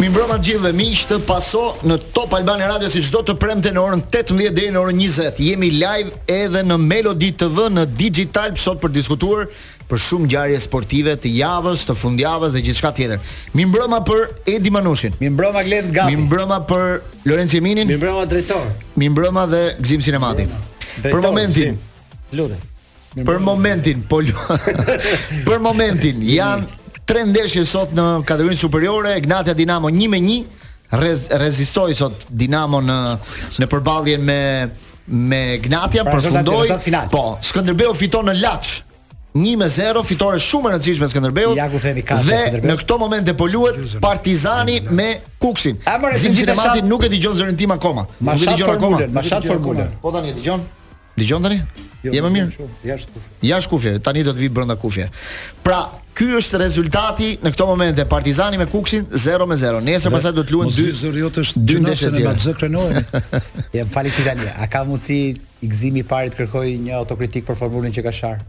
Mirëmbrëma të gjithëve miq të Pasos në Top Albania Radio si çdo të premte në orën 18 deri në orën 20. Jemi live edhe në Melody TV në Digitalb sot për të diskutuar për shumë ngjarje sportive të javës, të fundjavës dhe gjithçka tjetër. Mirëmbrëma për Edi Manushin. Mirëmbrëma Glend Gabi. Mirëmbrëma për Lorenzo Eminin. Mirëmbrëma drejtor. Mirëmbrëma dhe Gzim Sinemati. Për momentin, lutem. Për momentin po Për momentin janë tre ndeshje sot në kategorinë superiore, Egnatia Dinamo 1 me 1 rez, rezistoi sot Dinamo në në përballjen me me Egnatia pra, përfundoi. Po, Skënderbeu fiton në Laç. 1 me 0 fitore shumë e rëndësishme e Skënderbeut. Ja ku themi ka Skënderbeu. Dhe në këto momente po luhet Partizani me Kukësin. Gzim Sinemati nuk e dëgjon zërin tim akoma. Ma shatë formulën, ma shatë formulën. Po tani e dëgjon. Dëgjon tani? Jo, je më mirë? Jashtë kufje. Jashtë kufje, tani do të vi brenda kufje. Pra, ky është rezultati në këto momente Partizani me Kukësin 0 me 0. Nesër pastaj do të luajnë dy zëri jotë është dy ndeshje në Bazë Krenohen. Ja fali çitani. A ka mundsi Gëzimi i pari të kërkojë një autokritikë për formulën që ka sharë?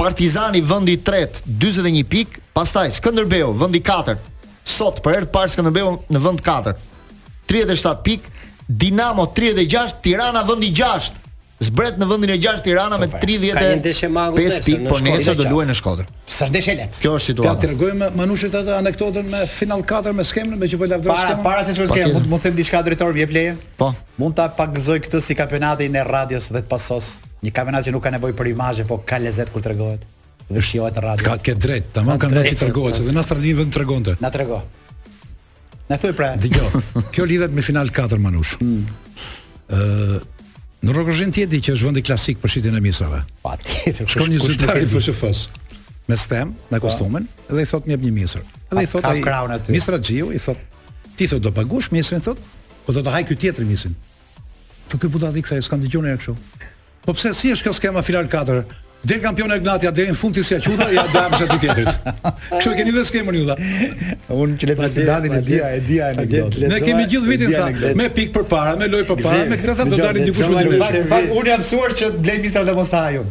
Partizani vendi i tretë, 41 pikë, pastaj Skënderbeu vendi i katërt. Sot për herë të parë Skënderbeu në vend të katërt. 37 pikë, Dinamo 36, Tirana vendi i gjashtë. Zbret në vendin e 6 Tirana me 35 pikë, por nesër do luajë në Shkodër. Sa ndeshje e lehtë. Kjo është situata. T'ia tregojmë Manushit atë anekdotën me final 4 me skemën meqë po lavdëron skemën. Para para se të shkojmë, mund të them diçka drejtor më jep leje? Po. Mund ta pagëzoj këtë si kampionatin e radios dhe të pasos. Një kampionat që nuk ka nevojë për imazhe, po ka lezet kur tregohet dhe shijohet në radio. Ka ke drejt, tamam kanë drejt që tregohet, se dhe në Australi vetëm tregonte. Na trego. Na thuaj pra. Dgjoj. Kjo lidhet me final 4 Manush. Ëh, mm. Në Rrogozhinë tjetri që është vendi klasik për shitjen e misrave. Patjetër. Shkon një zyrtar i FSHF-s me stemë, me po. kostumin dhe i thotë më jep një misër. Dhe i thotë ai misraxhiu i thotë ti thotë do paguash misrin thotë, po do ta hajë ky tjetri misrin. Po ky budallallëk, hej, s'kam dëgjuar ne kështu. Po pse si është kjo skema final 4? Del kampion Egnatia deri në fund ti si çuta, ja do japësh atij tjetrit. Kështu e keni dhe skemën ju tha. Unë që le të dalin e dia, e dia e anekdot. Ne kemi gjithë vitin sa me pikë përpara, me lojë përpara, me këtë do dalin dikush më drejt. Unë jam mësuar që blej misra dhe mos ta hajon.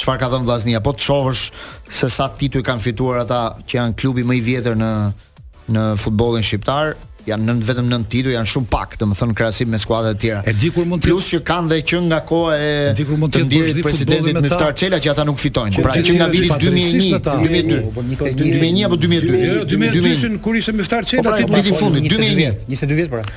Çfarë ka dhënë Vllaznia? Po të shohësh se sa tituj kanë fituar ata që janë klubi më i vjetër në në futbollin shqiptar, janë nëntë vetëm nëntë tituj, janë shumë pak, domethënë krahasim me skuadrat e tjera. E di kur mund të plus që kanë dhe që nga koha e e di kur mund të ndjerit presidentit Myftar Çela që ata nuk fitojnë. Pra që nga viti 2001, 2002, 2001 apo 2002. 2002 kur ishte Myftar Çela po pra, ti viti i fundit 2001, 22 vjet pra.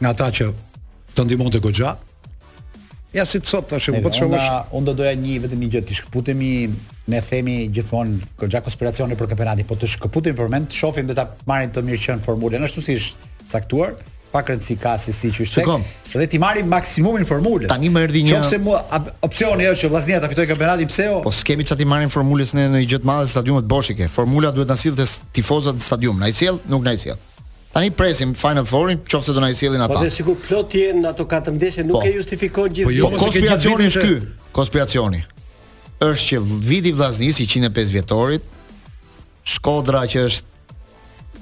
nga ata që të ndihmonte goxha. Ja si të sot tash, po të shohësh. Unë do doja një vetëm një gjë të shkëputemi, ne themi gjithmonë goxha konspiracione për kampionatin, po të shkëputemi për moment, të shohim dhe ta marrim të mirëqenë formulën ashtu si është caktuar pak rëndësi ka se si që është tek dhe t'i marrim maksimumin formulës tani më erdhi një nëse mua opsioni është që Vllaznia ta fitojë kampionatin pse jo po s'kemi ça t'i marrim formulës në një gjë të madhe stadiumet bosh i ke formula duhet ta sillte tifozët në stadium na i sjell nuk na i sjell Tani presim Final Four-in, qoftë se do na i sjellë ata. Po dhe sikur plot të jenë në ato katër ndeshje nuk po. e justifikon gjithë. Po jo, po konspiracioni është ky. Konspiracioni është që viti i Vllaznisë i 105 vjetorit Shkodra që është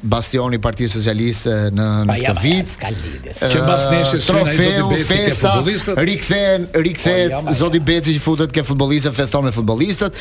bastioni i Partisë Socialiste në në këtë vit. S'ka lidhje. Që mbas ndeshjes ai zoti Beci ke futbollistët. Rikthehen, rikthehet po, zoti Beci që futet ke futbollistët, feston me futbollistët.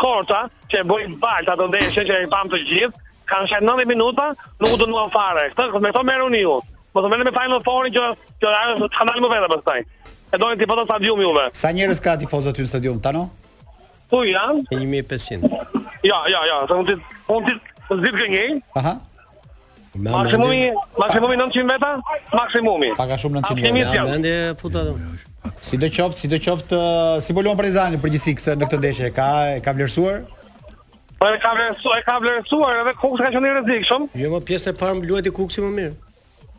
Korça, që e bëri baltë atë ndeshje që e pamë të gjithë, kanë sharë 90 minuta, nuk u dënuan fare. Këtë me këto merruni ju. Mos u merrni me Final Four-in që që ajo është skandal më vete pastaj. E doni t'i futni stadium juve. Sa njerëz ka tifozë aty në stadium tani? Ku janë? 1500. Jo, jo, jo, se unë t'i unë t'i zgjidh gënjej. Aha. Maksimumi, maksimumi 900 veta, maksimumi. Pak a shumë 900 veta. Maksimumi janë ende futa. Si do qoftë, si do qoftë, si po luan Partizani në përgjithësi këtë në këtë ndeshje, ka ka vlerësuar? Po e ka vlerësuar, e ka vlerësuar edhe Kukësi ka qenë i rrezikshëm. Jo, në pjesën e parë luajti Kukësi më mirë.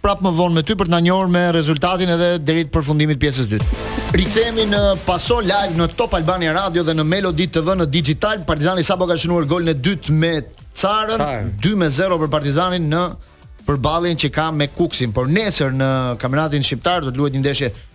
prap më vonë me ty për të na njohur me rezultatin edhe deri të përfundimit të pjesës dytë. Rikthehemi në Paso Live në Top Albania Radio dhe në Melody TV në DigitAlb. Partizani sapo ka shënuar golin e dytë me Carën, 2 me 0 për Partizanin në përballjen që ka me Kukësin. Por nesër në Kampionatin Shqiptar do të luhet një ndeshje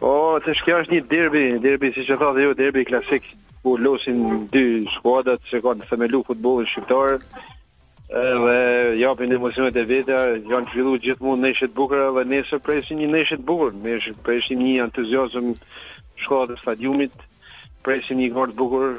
Po, tash kjo asht një derbi, derbi siç e the dhe ju, derbi klasik, ku losin dy skuadrat që kanë themelu futbollin shqiptar, dhe japin emocionet e veta, janë zhvillu gjithmonë ndeshje të bukra dhe nesër presim një ndeshje të bukur, nesër presim një entuziazëm shkallët e stadiumit, presim një garë të bukur,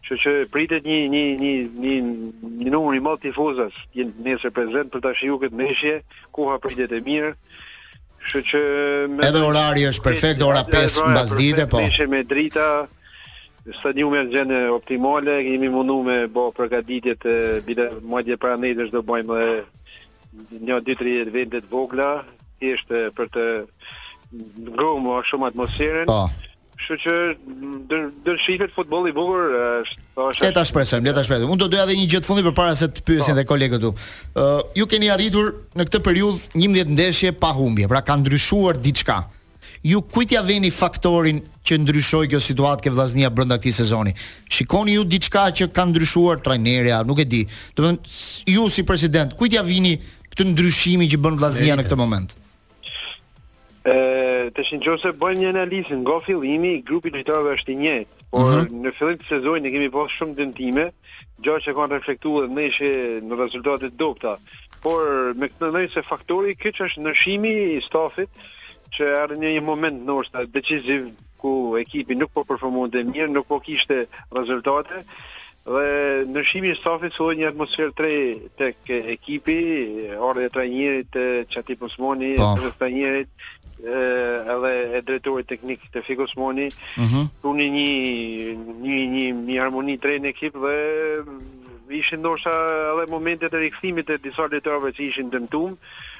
Kështu që pritet një një një një një numër i madh tifozësh, jenë nesër prezent për ta shijuar këtë ndeshje, koha pritet e mirë. Kështu që me Edhe orari është perfekt, ora 5 mbasdite, po. Ndeshje me drita, stadiumi është në gjendje optimale, jemi mundu me bë përgatitjet e bile madje para nesër do bëjmë edhe një dy tri evente të vogla, thjesht për të ngroh më shumë atmosferën. Po. Kështu që do të shihet futboll i bukur, është është. Le të shpresojmë, le të shpresojmë. Unë do doja edhe një gjë të fundit përpara se të pyesin po. dhe kolegët këtu. Ë, uh, ju keni arritur në këtë periudhë 11 ndeshje pa humbje, pra ka ndryshuar diçka. Ju kujt ja veni faktorin që ndryshoi kjo situatë te Vllaznia brenda këtij sezoni? Shikoni ju diçka që ka ndryshuar trajnerja, nuk e di. Domethënë ju si president, kujt ja vini këtë ndryshimin që bën Vllaznia në këtë moment? Ë, të shin, qoftë se bëjmë një analizë nga fillimi, grupi i lojtarëve është i njëjtë, por uh mhm. -huh. në fillim të sezonit ne kemi pasur shumë dëmtime, gjë që kanë reflektuar edhe në rezultate të dobta. Por mendoj se faktori kyç është ndryshimi i stafit që erdhi në një moment ndoshta decisiv ku ekipi nuk po performonte mirë, nuk po kishte rezultate dhe ndryshimi i stafit solli një atmosferë të re tek ekipi, ardhja e trajnerit Qato Osmani, po. edhe trajnerit edhe e drejtorit teknik Tefik Osmani, ëh, mhm. uh -huh. një një një një harmoni të re në ekip dhe ishin ndoshta edhe momentet e rikthimit të disa lojtarëve që ishin dëmtuar,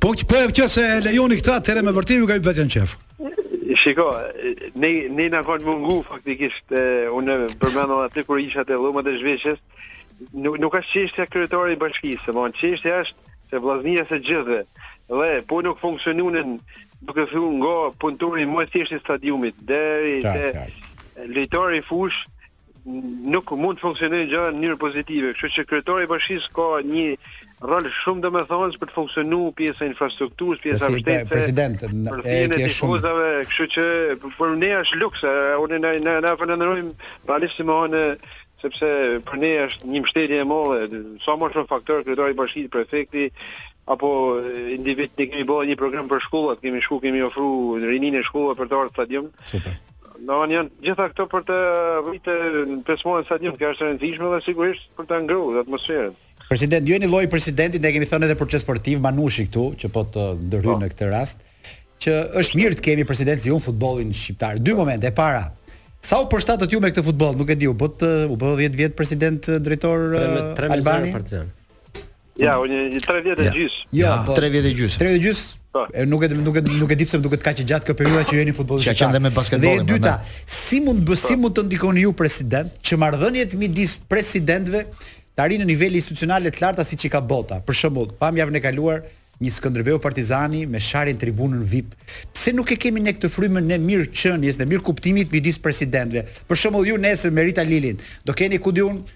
Po po e kjo se e lejoni këtë atëherë me vërtet ju ka hyrë vetën qef. Shiko, ne ne na kanë mungu faktikisht unë përmendëm atë kur isha te dhomat e zhveshjes. Nuk nuk ka çështja kryetari i bashkisë, po çështja është se Vllaznia është e të gjithëve. Dhe po nuk funksionoi duke filluar nga punëtori më i thjeshtë i stadiumit deri te lojtari në fushë nuk mund të funksionojnë gjëra në mënyrë pozitive, kështu që kryetari i bashkisë ka një rol shumë domethënës për të funksionuar pjesa e infrastrukturës, pjesa e mbështetjes. Si president e ke shumë. Kështu që për ne është luks, unë e e e falënderoj realisht si me thënë sepse për ne është një mbështetje e madhe. Sa më shumë faktorë kryetari i bashkisë, prefekti, apo individë ne kemi bërë një program për shkollat, kemi shku, kemi ofru rininë e shkollave për të ardhur në stadium. Super. Domthon janë të gjitha këto për të rritur pjesëmarrjen në stadium, kjo është e rëndësishme dhe sigurisht për ta ngrohur atmosferën. President, ju jeni lloji i presidentit, ne kemi thënë edhe te Procesi Sportiv Manushi këtu, që po të ndërhyj po. në këtë rast, që është mirë të kemi president si ju në futbollin shqiptar. Dy momente, e para, Sa u përshtatët ju me këtë futboll? Nuk e di, u bë u bë 10 vjet president drejtor Alban. 13 vjet Partizan. Jo, unë një 3 vjet e gjys. Jo, 3 po. vjet e gjys. 3 vjet e gjys. Po. Nuk e nuk e nuk e di pse më duket kaq e gjatë kjo periudha që jeni në futboll. Se ka qenë dhe me basketbollin. Dhe e dyta, si mund bë si po. mund të ndikoni ju president që marrëdhëniet midis presidentëve të arrijnë në nivele institucionale të larta siç i ka bota. Për shembull, pamë javën e kaluar një Skënderbeu Partizani me sharje në tribunën VIP. Pse nuk e kemi ne këtë frymën e mirëqenies, e mirëkuptimit midis presidentëve. Për shembull ju nesër me Refik Halilin, do keni ku diun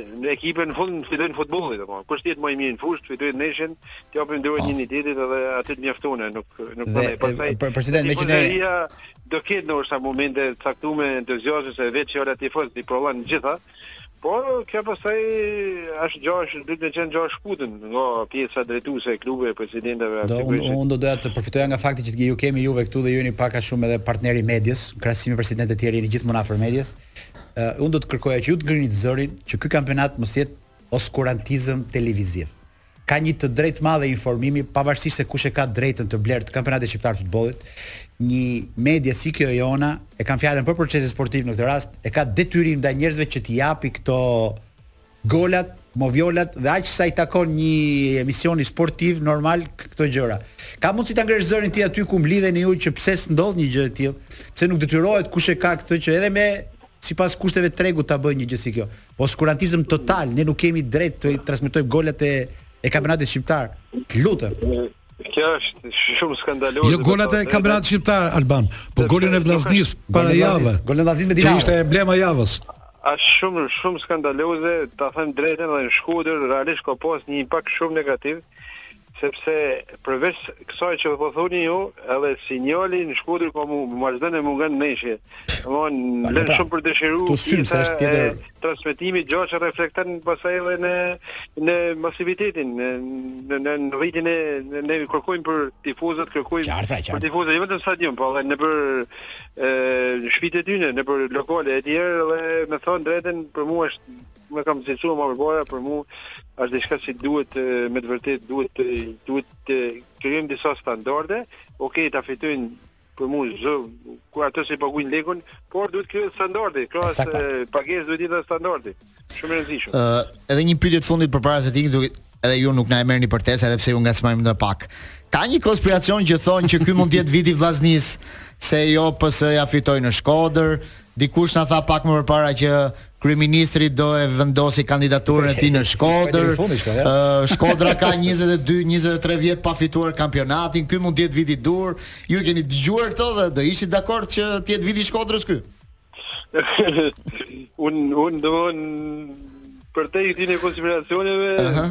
Në ekipin në fund si dojnë futbollin, po kush të jetë më i mirë në fushë, fitojnë ndeshjen, t'i japin dorën një një tjetrit edhe aty të mjafton, nuk nuk më ne. Pastaj për president me që në do ketë ndoshta momente të caktuara entuziazmi se vetë që ora tifozët i provojnë gjitha. Por kjo pastaj është gjë është duhet të qenë gjë shkëputur nga pjesa drejtuese e klubeve, presidentëve aty. Do unë unë do doja të përfitoja nga fakti që ju kemi juve këtu dhe ju jeni pak a shumë edhe partneri i medias, krahasim me presidentët të tjerë jeni gjithmonë afër medias. uh, unë do të kërkoja që ju të ngrinit zërin që ky kampionat mos jetë oskurantizëm televiziv. Ka një të drejtë madhe informimi, pavarësisht se kush e ka drejtën të blerë të kampionatit shqiptar të futbollit, një media si kjo jona e kam fjalën për procesin sportiv në këtë rast, e ka detyrim ndaj njerëzve që t'i japi këto golat, moviolat dhe aq sa i takon një emisioni sportiv normal këto gjëra. Ka mundësi ta ngresh zërin ti aty ku mblidheni ju që pse s'ndodh një gjë e tillë? Pse nuk detyrohet kush e ka këtë që edhe me sipas kushteve të tregut ta bëjë një gjë si kjo? Oskurantizëm total, ne nuk kemi drejt të transmetojmë golat e e kampionatit shqiptar. Të lutem. Kjo është shumë skandaloze. Jo golat e kampionatit shqiptar Alban, po golin e Vllaznisë para javës. Golin e Vllaznisë me Dinamo. Ishte emblema e javës. Është shumë shumë skandaloze, ta them drejtën dhe në Shkodër realisht ka pas një impakt shumë negativ sepse përveç kësaj që po thoni ju, edhe sinjali në Shkodër akoma vazhdon e mungon ndeshjet. Domthon lën pra, shumë për dëshiru cilësia e transmetimit gjë që reflekton pastaj edhe në në masivitetin në në në rritjen e ne kërkojmë për tifozët, kërkojmë pra, për tifozët jo vetëm stadium, po edhe nëpër ë shtëpitë e tyre, nëpër lokale e tjerë dhe me thon drejtën për mua është e kam cilësuar më përpara për mua është diçka që duhet me të vërtetë duhet duhet të krijojmë disa standarde, okay ta fitojnë për mua zëku ato që paguajnë lekun, por duhet të krijojë standarde, krahas pagesës duhet të jetë standardi. Shumë e rëndësishme. Ë, uh, edhe një pyetje të fundit përpara se të ikni, duke edhe ju nuk na e merrni për ters, edhe pse ju ngacmojmë nga pak. Ka një konspiracion që thonë që ky mund të jetë viti i Vllaznisë, se jo PS-ja fitoi në Shkodër, Dikush na tha pak më përpara që kryeministri do e vendosi kandidaturën e tij në Shkodër. Shkodra ka 22, 23 vjet pa fituar kampionatin. Ky mund të jetë viti i duhur. Ju i keni dëgjuar këto dhe do ishit dakord që të jetë viti i Shkodrës ky? un un do përtej këtyre konspiracioneve. Uh -huh.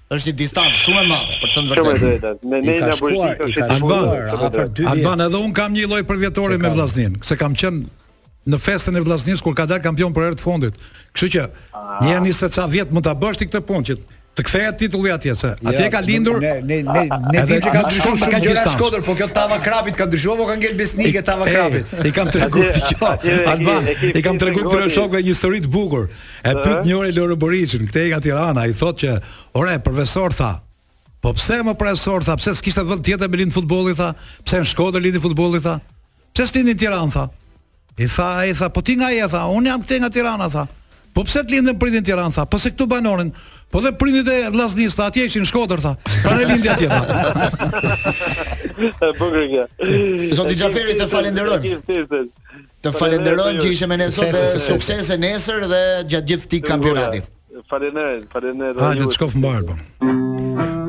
Është një distancë shumë e madhe për të thënë të vërtetën. Shumë e drejtë. Ne ne na bëjmë të shkojmë në Alban. Alban edhe un kam një lloj përvjetori me Vllazninë, se kam qen në festën e Vllaznisë kur ka dalë kampion për herë të fundit. Kështu që ah. një herë se ça vjet mund ta bësh ti këtë punë që të kthehet titulli atje se ja, atje ka lindur ne ne ne ne dimë që ka ndryshuar shumë gjëra në Shkodër po kjo tava e krapit ka ndryshuar apo ka ngel besnike tava e krapit i kam treguar ti kjo Alban i kam treguar këtyre shokëve një histori të bukur E pyt njëri Loro Boriçin, këtej nga Tirana, i thotë që, "Ore, profesor tha, po pse më profesor tha, pse s'kishte vend tjetër me lind futbolli tha? Pse në Shkodër lindi futbolli tha? Pse s'lindi në Tiranë tha?" I tha ai tha, "Po ti nga je tha? Unë jam këtej nga Tirana tha." Po pse të lindën prindit në Tiranë tha? Po se këtu banonin. Po dhe prindit e Vllaznisë tha, atje ishin në Shkodër tha. Prandaj lindi atje tha. Zoti Xhaferi të falenderojmë. Të falenderojmë që ishe me ne sot dhe suksese nesër dhe gjatë gjithë këtij kampionati. Faleminderit, faleminderit. Hajt, të shkoftë mbarë po.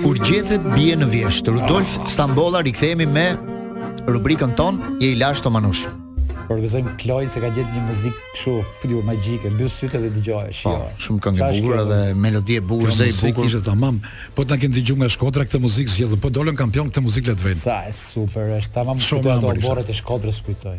Kur gjethet bien në vjeshtë, Rudolf Stambolla rikthehemi me rubrikën tonë, je i lashtë Manush. Por gëzojmë Kloj se ka gjetë një muzikë kështu fut i magjike, mbyll sytë dhe dëgjoje. Po, shumë këngë e bukur dhe melodi e bukur, zë i bukur. Ishte tamam. Po na kanë dëgjuar nga Shkodra këtë muzikë zgjedhën. Po dolën kampion këtë muzikë le të vënë. Sa e super është. Tamam shumë ato borërat e Shkodrës kujtoj.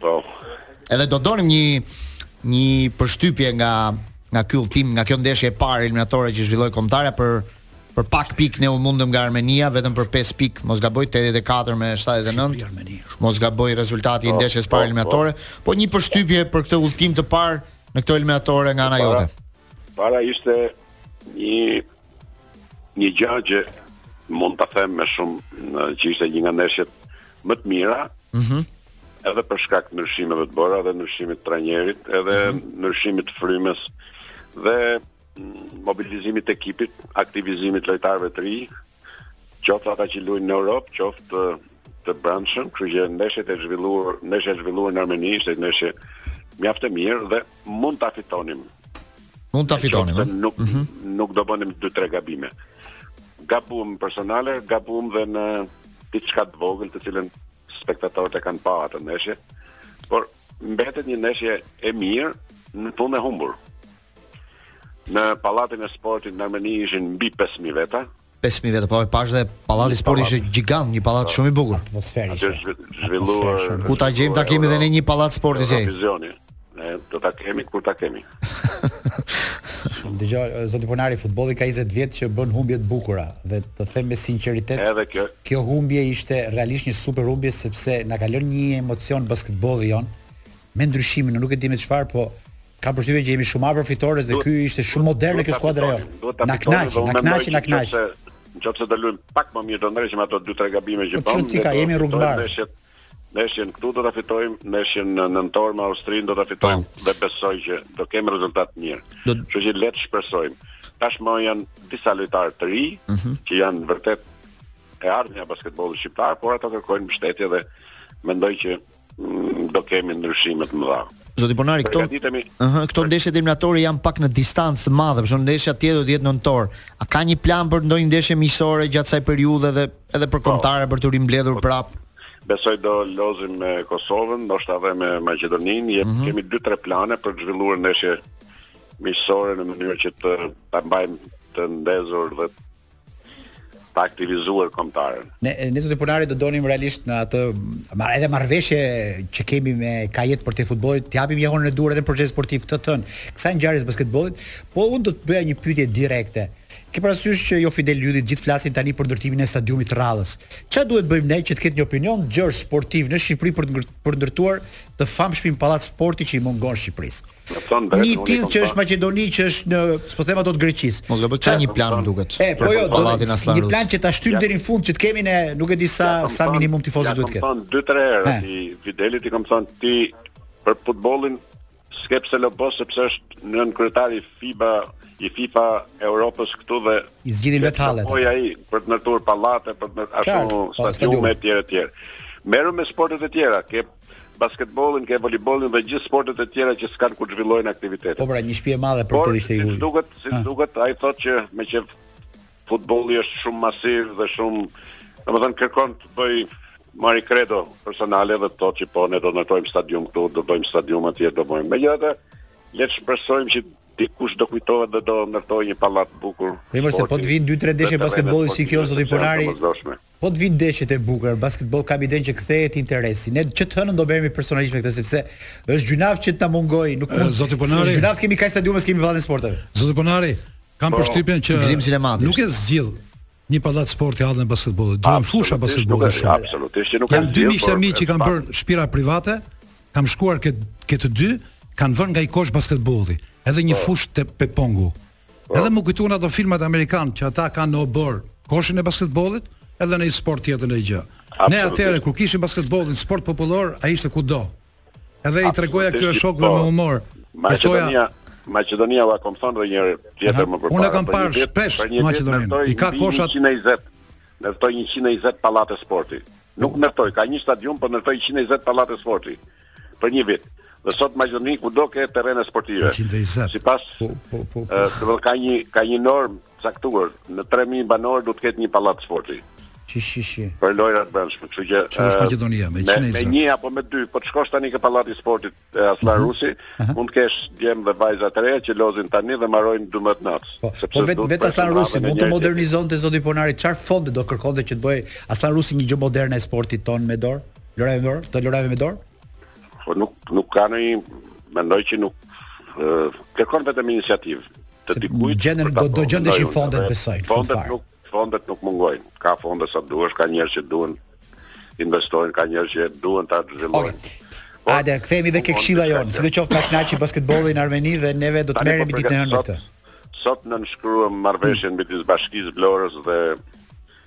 Po. Edhe do donim një një përshtypje nga nga ky udhëtim, nga kjo ndeshje e parë eliminatore që zhvilloi kombëtarja për për pak pikë ne u mundëm nga Armenia vetëm për 5 pikë, mos gaboj 84 me 79. Mos gaboj rezultati i po, ndeshjes së parë po, eliminatore, po. po një përshtypje për këtë udhëtim të parë në këto eliminatore nga ana jote. Para ishte një Një gjë që mund ta them me shumë që ishte një nga ndeshjet më të mira. Mhm. Mm edhe për shkak të ndryshimeve të bëra dhe ndryshimit të trajnerit, edhe mm -hmm. ndryshimit të frymës dhe mobilizimit të ekipit, aktivizimit të lojtarëve të rinj, qoftë ata që luajnë në Europë, qoftë të brendshëm, kështu që ndeshjet e zhvilluar, ndeshja e zhvilluar në Armeni ishte ndeshje mjaft e mirë dhe Mund ta fitonim. Mund ta fitonim. Ëh? Nuk mm -hmm. nuk do bënim dy tre gabime. Gabuam personale, gabuam dhe në diçka të vogël të cilën spektatorët e kanë pa atë ndeshje. Por mbetet një ndeshje e mirë në fund e humbur. Në pallatin e sportit në Armeni ishin mbi 5000 veta, 5000 veta po e pashë dhe pallati i sportit ishte gjigant, një pallat shumë i bukur. Atmosferë ishte. Zhvilluar. Ku ta gjejmë ta kemi edhe ne një pallat sporti si. Televizioni. Ne do ta kemi kur ta kemi. Dëgjo, zoti Ponari, futbolli ka 20 vjet që bën humbje të bukura dhe të them me sinqeritet, edhe kjo. Kjo humbje ishte realisht një super humbje sepse na ka lënë një emocion basketbolli jonë me ndryshimin, nuk e di me çfarë, po Kam përshtypjen që jemi shumë afër fitores dhe ky ishte shumë modern kjo skuadër ajo. Na kënaqi, na kënaqi, na kënaqi. Nëse do luajmë pak më mirë do ndreqim ato 2-3 gabime që po, bëmë. Çuçi ka jemi në rrugë të mbarë. Ndeshjen këtu do ta fitojmë, ndeshjen në nëntor me Austrinë do ta fitojmë po. dhe besoj që do kemi rezultat mirë. Kështu që le të shpresojmë. Tashmë janë disa lojtarë të rinj mhm. që janë vërtet e ardhmja e basketbollit shqiptar, por ata kërkojnë mbështetje dhe mendoj që do kemi ndryshime të mëdha. Zoti Ponari, këto ëh, këto ndeshje eliminatore janë pak në distancë të madhe, por ndeshja tjetër do të jetë nëntor. A ka një plan për ndonjë ndeshje miqësore gjatë kësaj periudhe dhe edhe për po. kombëtaren për t'u rimbledhur po. prapë? Besoj do lozim me Kosovën, ndoshta edhe me Maqedoninë, mm -hmm. kemi 2-3 plane për të zhvilluar ndeshje miqësore në mënyrë që ta mbajmë të ndezur dhe të aktivizuar kombëtaren. Ne ne zoti Ponari do donim realisht në atë mar, edhe marrëveshje që kemi me gazetarët e futbollit, të japim jehonën e duhur edhe në proces sportiv këtë tën. Kësaj ngjarjes basketbollit, po unë do të bëja një pyetje direkte. Ke parasysh që jo Fidel Ylli gjithë flasin tani për ndërtimin e stadiumit të radhës. Çfarë duhet bëjmë ne që të ketë një opinion gjerë sportiv në Shqipëri për të për ndërtuar të famshmin pallat sporti që i mungon Shqipërisë? Një tillë që është në Maqedoni që është në, s'po them ato të Greqisë. Mos gaboj, ka një plan më duket. E, po jo, do një plan që ta shtyn deri në fund që të kemi ne, nuk e di sa sa minimum tifozë duhet të ketë. Kam thënë dy tre herë ti Fidelit i kam thënë ti për futbollin s'ke pse lobon sepse është nënkryetari FIBA i FIFA Europës këtu dhe i zgjidhin vetë hallet. Po ai për të ndërtuar pallate, për të ashtu po, stadiume etj etj. Merru me sportet e tjera, ke basketbollin, ke volejbollin dhe gjithë sportet e tjera që s'kanë ku të zhvillojnë aktivitet. Po pra, një shtëpi e madhe për të ishte i huaj. Por, si duket, si duket, ai thotë që meqë futbolli është shumë masiv dhe shumë, domethënë kërkon të bëj marrë kredo personale dhe të thotë që po ne do ndërtojmë stadium këtu, do bëjmë stadium atje, do bëjmë. Megjithatë, le të shpresojmë që dikush do kujtohet dhe do ndërtojë një pallat të bukur. Po nëse po të vijnë 2-3 ndeshje basketbolli si kjo zoti Ponari. Po të vijnë ndeshje të bukura, basketboll kam idenë që kthehet interesi. Ne që të hënën do merremi personalisht me këtë sepse është gjynah që ta mungoj, nuk mund. Zoti Ponari, është gjynah kemi kaq stadiume, s'kemi pallatin e sporteve. Zoti Ponari, kam po. përshtypjen që nuk e zgjidh një pallat sporti hallin e basketbollit. Duhen fusha basketbolli shumë. Absolutisht që nuk e zgjidh. Janë dy miqtë e mi që kanë bërë shpia private, kam shkuar te këta të dy, kanë vënë nga një kosh basketbolli, edhe një po. fushë pingpongu. Po. Edhe më kujtuan ato filmat amerikanë që ata kanë në oborr koshin e basketbollit, edhe ndonjë sport tjetër ndonjë gjë. Ne atëherë kur kishim basketbollin sport popullor, ai ishte kudo. Edhe i tregoja këtyre shokëve po. me humor. Maqedonia, Maqedonia ua kam thënë një herë tjetër më përpara. Unë e kam parë shpesh Maqedoninë. I ka kosha 120. Ndërtoi 120 pallate sporti. Nuk ndërtoi, ka një stadium, por ndërtoi 120 pallate sporti. për një vit. Dhe sot Maqedoni kudo ke terrene sportive. 120. Sipas po po po. po. Ë, ka një ka një normë të caktuar, në 3000 banorë duhet të ketë një pallat sporti. Shi shi shi. Për lojërat e brendshme, kështu që Që është Maqedonia me 120. Me një apo me dy, po të shkosh tani ke pallati i sportit e Asllan mhm. Rusi, mund të kesh djem dhe vajza të reja që lozin tani dhe mbarojnë 12 natës. Po, po vetë vetë Asllan Rusi mund të modernizohej zoti Ponari, çfarë fonde do kërkonte që të bëhej Asllan Rusi një gjë moderne e sportit tonë me dorë? Lojërave me dorë, të lojërave me dorë? Po nuk nuk ka ndonjë mendoj që nuk kërkon vetëm iniciativë të dikujt. Gjenden do do gjendeshin fondet besoj. Fondet nuk fondet nuk mungojnë. Ka fonde sa të duash, ka njerëz që duan të investojnë, ka njerëz që duan ta zhvillojnë. Okay. Po, Hajde, kthehemi dhe ke këshilla jonë. Sido qoftë na kënaqi basketbollin në Armeni dhe neve do të merremi po ditën e hënë këtë. Sot nënshkruam marrëveshjen midis Bashkisë së Vlorës dhe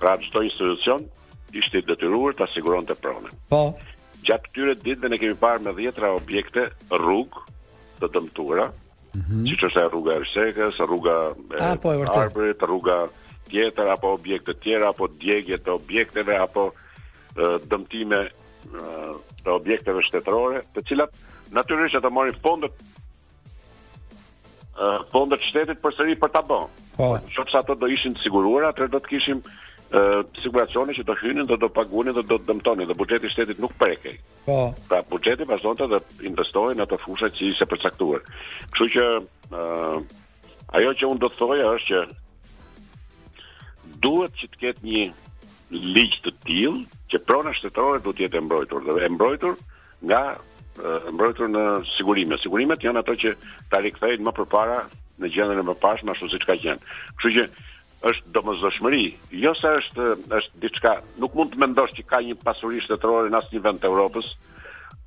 Pra çdo institucion ishte i detyruar ta siguronte pronën. Po. Gjatë këtyre ditëve ne kemi parë me dhjetëra objekte rrugë të dëmtuara, mm -hmm. siç është ajo rruga e Ersekës, rruga e ah, po, Arbërit, rruga tjetër apo objekte të tjera apo djegje të objekteve apo dëmtime të objekteve shtetërore, të cilat natyrisht ato marrin fondet fondet e shtetit përsëri për ta bërë. Po. Nëse ato do ishin të siguruara, atëherë do të kishim siguracione që do hynin dhe do paguanin dhe do të dëmtonin dhe buxheti i shtetit nuk prekej. Po. Pra buxheti vazhdonte dhe investohej në ato fusha që ishte përcaktuar. Kështu që ë Ajo që unë do të thoja është që duhet që të ketë një ligj të tillë që prona shtetërore duhet të jetë e mbrojtur dhe e mbrojtur nga e mbrojtur në sigurime. Sigurimet janë ato që ta rikthejnë më përpara në gjendjen e mëparshme ashtu siç ka qenë. Kështu që Është domosdoshmëri, jo se është është diçka, nuk mund të mendosh që ka një pasuri shtetërore në asnjë vend të Evropës,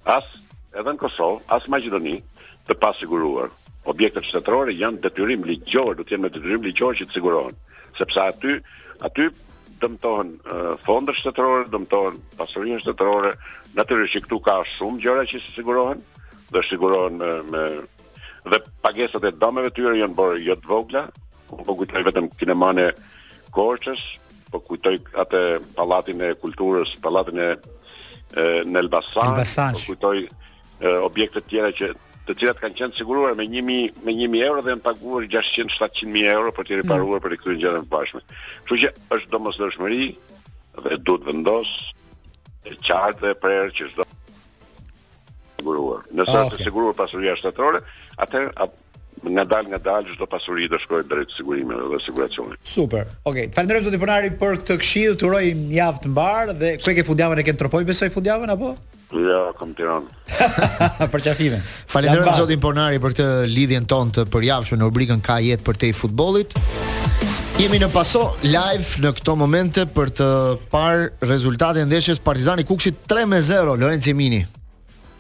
as edhe në Kosovë, as Maqedoni, të pasiguruar. Objektet shtetërore janë detyrim ligjor, do të jenë me detyrim ligjor që të sigurohen, sepse aty aty dëmtohen fondet shtetërore, dëmtohen pasuria shtetërore, natyrisht që këtu ka shumë gjëra që sigurohen, dhe sigurohen me, me dhe pagesat e dëmeve tyre janë bërë jo të vogla. Unë po kujtoj vetëm kinemanë e Korçës, po kujtoj atë pallatin e kulturës, pallatin e në Elbasan, Elbasan. po kujtoj e, objekte të tjera që të cilat kanë qenë siguruar me 1000 me 1000 euro dhe janë paguar 600 700 mijë euro për të mm. riparuar mm. për të kthyer gjendjen e mëparshme. Kështu që është domosdoshmëri dhe duhet vendosur qartë dhe prerë që çdo siguruar. Nëse ah, është e siguruar pasuria shtetërore, atëherë nga dal nga dal çdo pasuri do shkojë drejt sigurimeve dhe siguracionit. Super. Okej, okay. falënderoj zoti Ponari për këtë këshillë, të uroj javë të mbarë dhe ku e ke fundjavën e ke Tropojë besoj fundjavën apo? Jo, kam Tiranë. për qafime. Falënderoj zotin Ponari për këtë lidhjen tonë të përjavshme në rubrikën Ka jetë përtej futbollit. Jemi në paso live në këto momente për të parë rezultatin e ndeshjes Partizani Kukësi 3 me 0 Lorenc Emini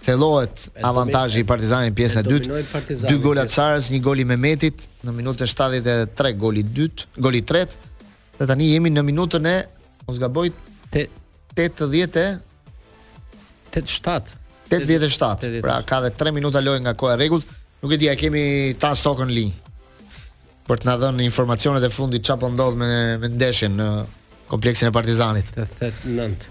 thellohet avantazhi i Partizanit pjesën e dytë. Dy gola të Carës, një gol i Mehmetit në minutën 73 goli i dytë, goli i tretë. Dhe tani jemi në minutën e mos gaboj 80 87 87. Pra ka edhe 3 minuta lojë nga koha e rregullt. Nuk e di, a kemi ta Stokën në linjë. për të na dhënë informacionet e fundit çfarë po ndodh me me ndeshjen në kompleksin e Partizanit. 89.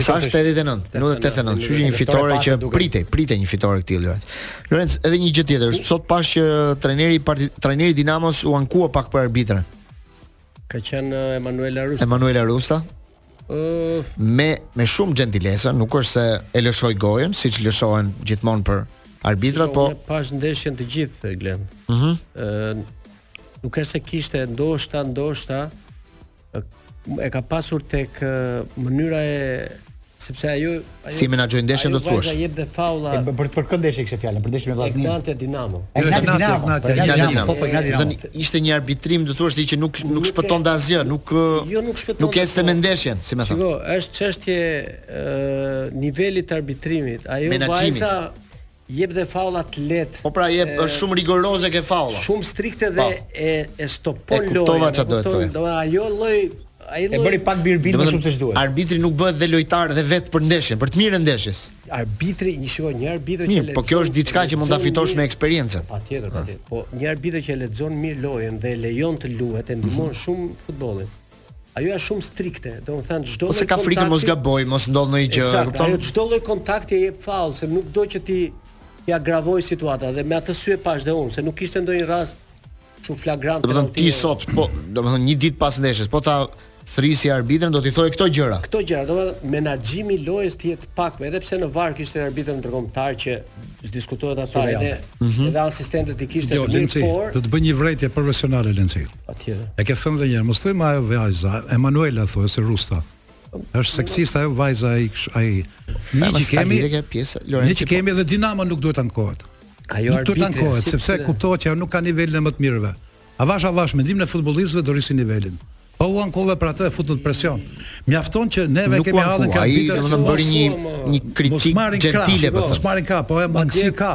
Sa është 89, nuk është 89, kështu që një fitore që pritej, pritej një fitore këtë Lorenc. Lorenc, edhe një gjë tjetër, sot pashë që trajneri parti, trajneri Dinamos u ankua pak për arbitrën. Ka qenë uh, Emanuela Rusta. Emanuela Rusta. me me shumë xhentilesë, nuk është se e lëshoi gojën siç lëshohen gjithmonë për arbitrat, jo, po ne pamë ndeshjen të gjithë Glen. Ëh. Mm -hmm. Nuk është se kishte ndoshta, ndoshta e ka pasur tek mënyra e sepse ajo Si e menaxhoi ndeshjen do të thuash. Ajo jepte faulla. Për për kë ndeshje kishte fjalën? Për ndeshjen me Vllazninë. Egnatia Dinamo. Egnatia Dinamo, Egnatia Dinamo. Po po Egnatia Dinamo. Ishte një arbitrim do thuash ti që nuk nuk shpëtonte asgjë, nuk jo nuk shpëtonte. Nuk ecte me ndeshjen, si më thon. Shiko, është çështje e nivelit të arbitrimit. Ajo vajza Jep dhe faulla të lehtë. Po pra jep, është shumë rigoroze ke faulla. Shumë strikte dhe e e stopon lojën. E kuptova çfarë do të thotë. Do ajo lloj ai lloj. E bëri pak bilbil më shumë se ç'duhet. Arbitri nuk bëhet dhe lojtar dhe vetë për ndeshjen, për të mirën e ndeshjes. Arbitri, një shiko, një arbitër që lexon. Po kjo është diçka që mund ta fitosh me eksperiencën. Patjetër, patjetër. Po një arbitër që lexon mirë lojën dhe lejon të luhet e ndihmon mhm. shumë futbollin. Ajo është shumë strikte, domethënë çdo lloj kontakti. Ose ka frikë mos gabojë, mos ndodh ndonjë gjë, e kupton? Ajo çdo lloj kontakti e jep faull, se nuk do që t'i t'i agravojë situata dhe me atë sy e pashë dhe unë, se nuk kishte ndonjë rast shumë flagrant. Domethënë ti sot, po, domethënë një ditë pas ndeshjes, po ta thërrisje arbitrin do t'i thoje këto gjëra. Këto gjëra, domethënë menaxhimi i lojës të jetë pak, po edhe pse në VAR kishte arbitër ndërkombëtar që diskutohet ata edhe mm -hmm. edhe asistentët i kishte jo, të mirë, por do të bëj një vërejtje profesionale Lenci. Atje. E ke thënë dhe njëherë, mos thuaj më ajo vajza, Emanuela, thuaj Rusta. Është seksist ajo vajza ai ai. Ne që kemi edhe pjesë Lorenzo. Ne që kemi edhe Dinamo nuk duhet ankohet. Ajo nuk duhet ankohet sepse kuptohet që ajo nuk ka nivelin e më të mirëve. Avash avash mendimin e futbollistëve do rrisin nivelin. Po u ankove për atë futën në presion. Mjafton që neve nuk kemi ardhur këtu, ai do të bëri një një kritik gentile po. Mos marrin ka, po e mangësi ka.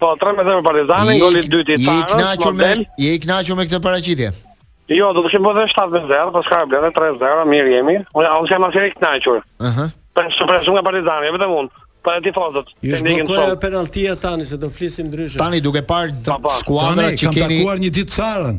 Po, 3-0 për Partizanin, goli i dytë i Sarës. Je i kënaqur me je i kënaqur me këtë paraqitje? Jo, do të kishim bërë 7-0, po s'ka problem, 3-0, mirë jemi. Unë unë jam asnjë i kënaqur. Ëh. Uh Po -huh. super shumë nga Partizani, vetëm unë. Po e tifozët. Ju shkojë penaltia tani se do flisim ndryshe. Tani duke parë skuadra që kanë takuar një ditë Sarën.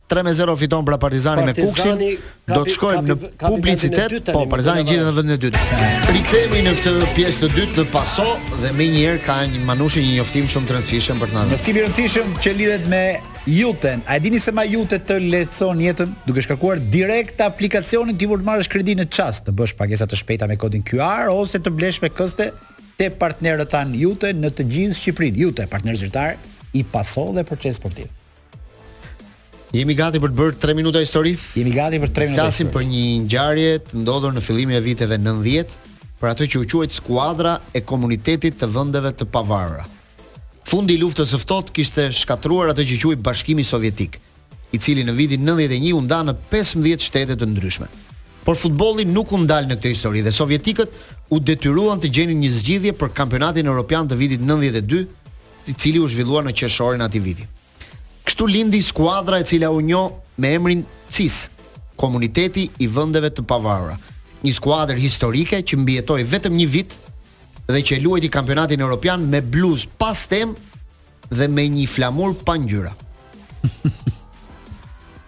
Tre me zero fiton pra Partizani me Kukësin. Do të shkojmë në publicitet, po Partizani ngjitet në vendin e dytë. Rikthehemi në këtë pjesë të dytë në Paso dhe menjëherë ka Manushi një njoftim shumë të rëndësishëm për të ndarë. Njoftim i rëndësishëm që lidhet me Iuten. A e dini se My Iute të lehtëson jetën? Duke shkarkuar direkt aplikacionin ti mund të marrësh kredi në çast, të bësh pagesa të shpejta me kodin QR ose të blesh me këste te partnerët tanë Iute në të gjithë Shqipërinë. Iute, partner zyrtar i Paso dhe Procesi Sportiv. Jemi gati për të bërë 3 minuta histori? Jemi gati për 3 minuta. Flasim për një ngjarje të ndodhur në fillimin e viteve 90, për atë që u quajt skuadra e komunitetit të vendeve të pavarura. Fundi i luftës së ftohtë kishte shkatërruar atë që quhej Bashkimi Sovjetik, i cili në vitin 91 u nda në 15 shtete të ndryshme. Por futbolli nuk u ndal në këtë histori dhe sovjetikët u detyruan të gjenin një zgjidhje për kampionatin europian të vitit 92 i cili u zhvillua në qershorin e atij viti. Kështu lindi skuadra e cila u njoh me emrin CIS, Komuniteti i Vendeve të Pavarura, një skuadër historike që mbijetoi vetëm një vit dhe që luajti kampionatin europian me bluzë pa stemë dhe me një flamur pa ngjyra.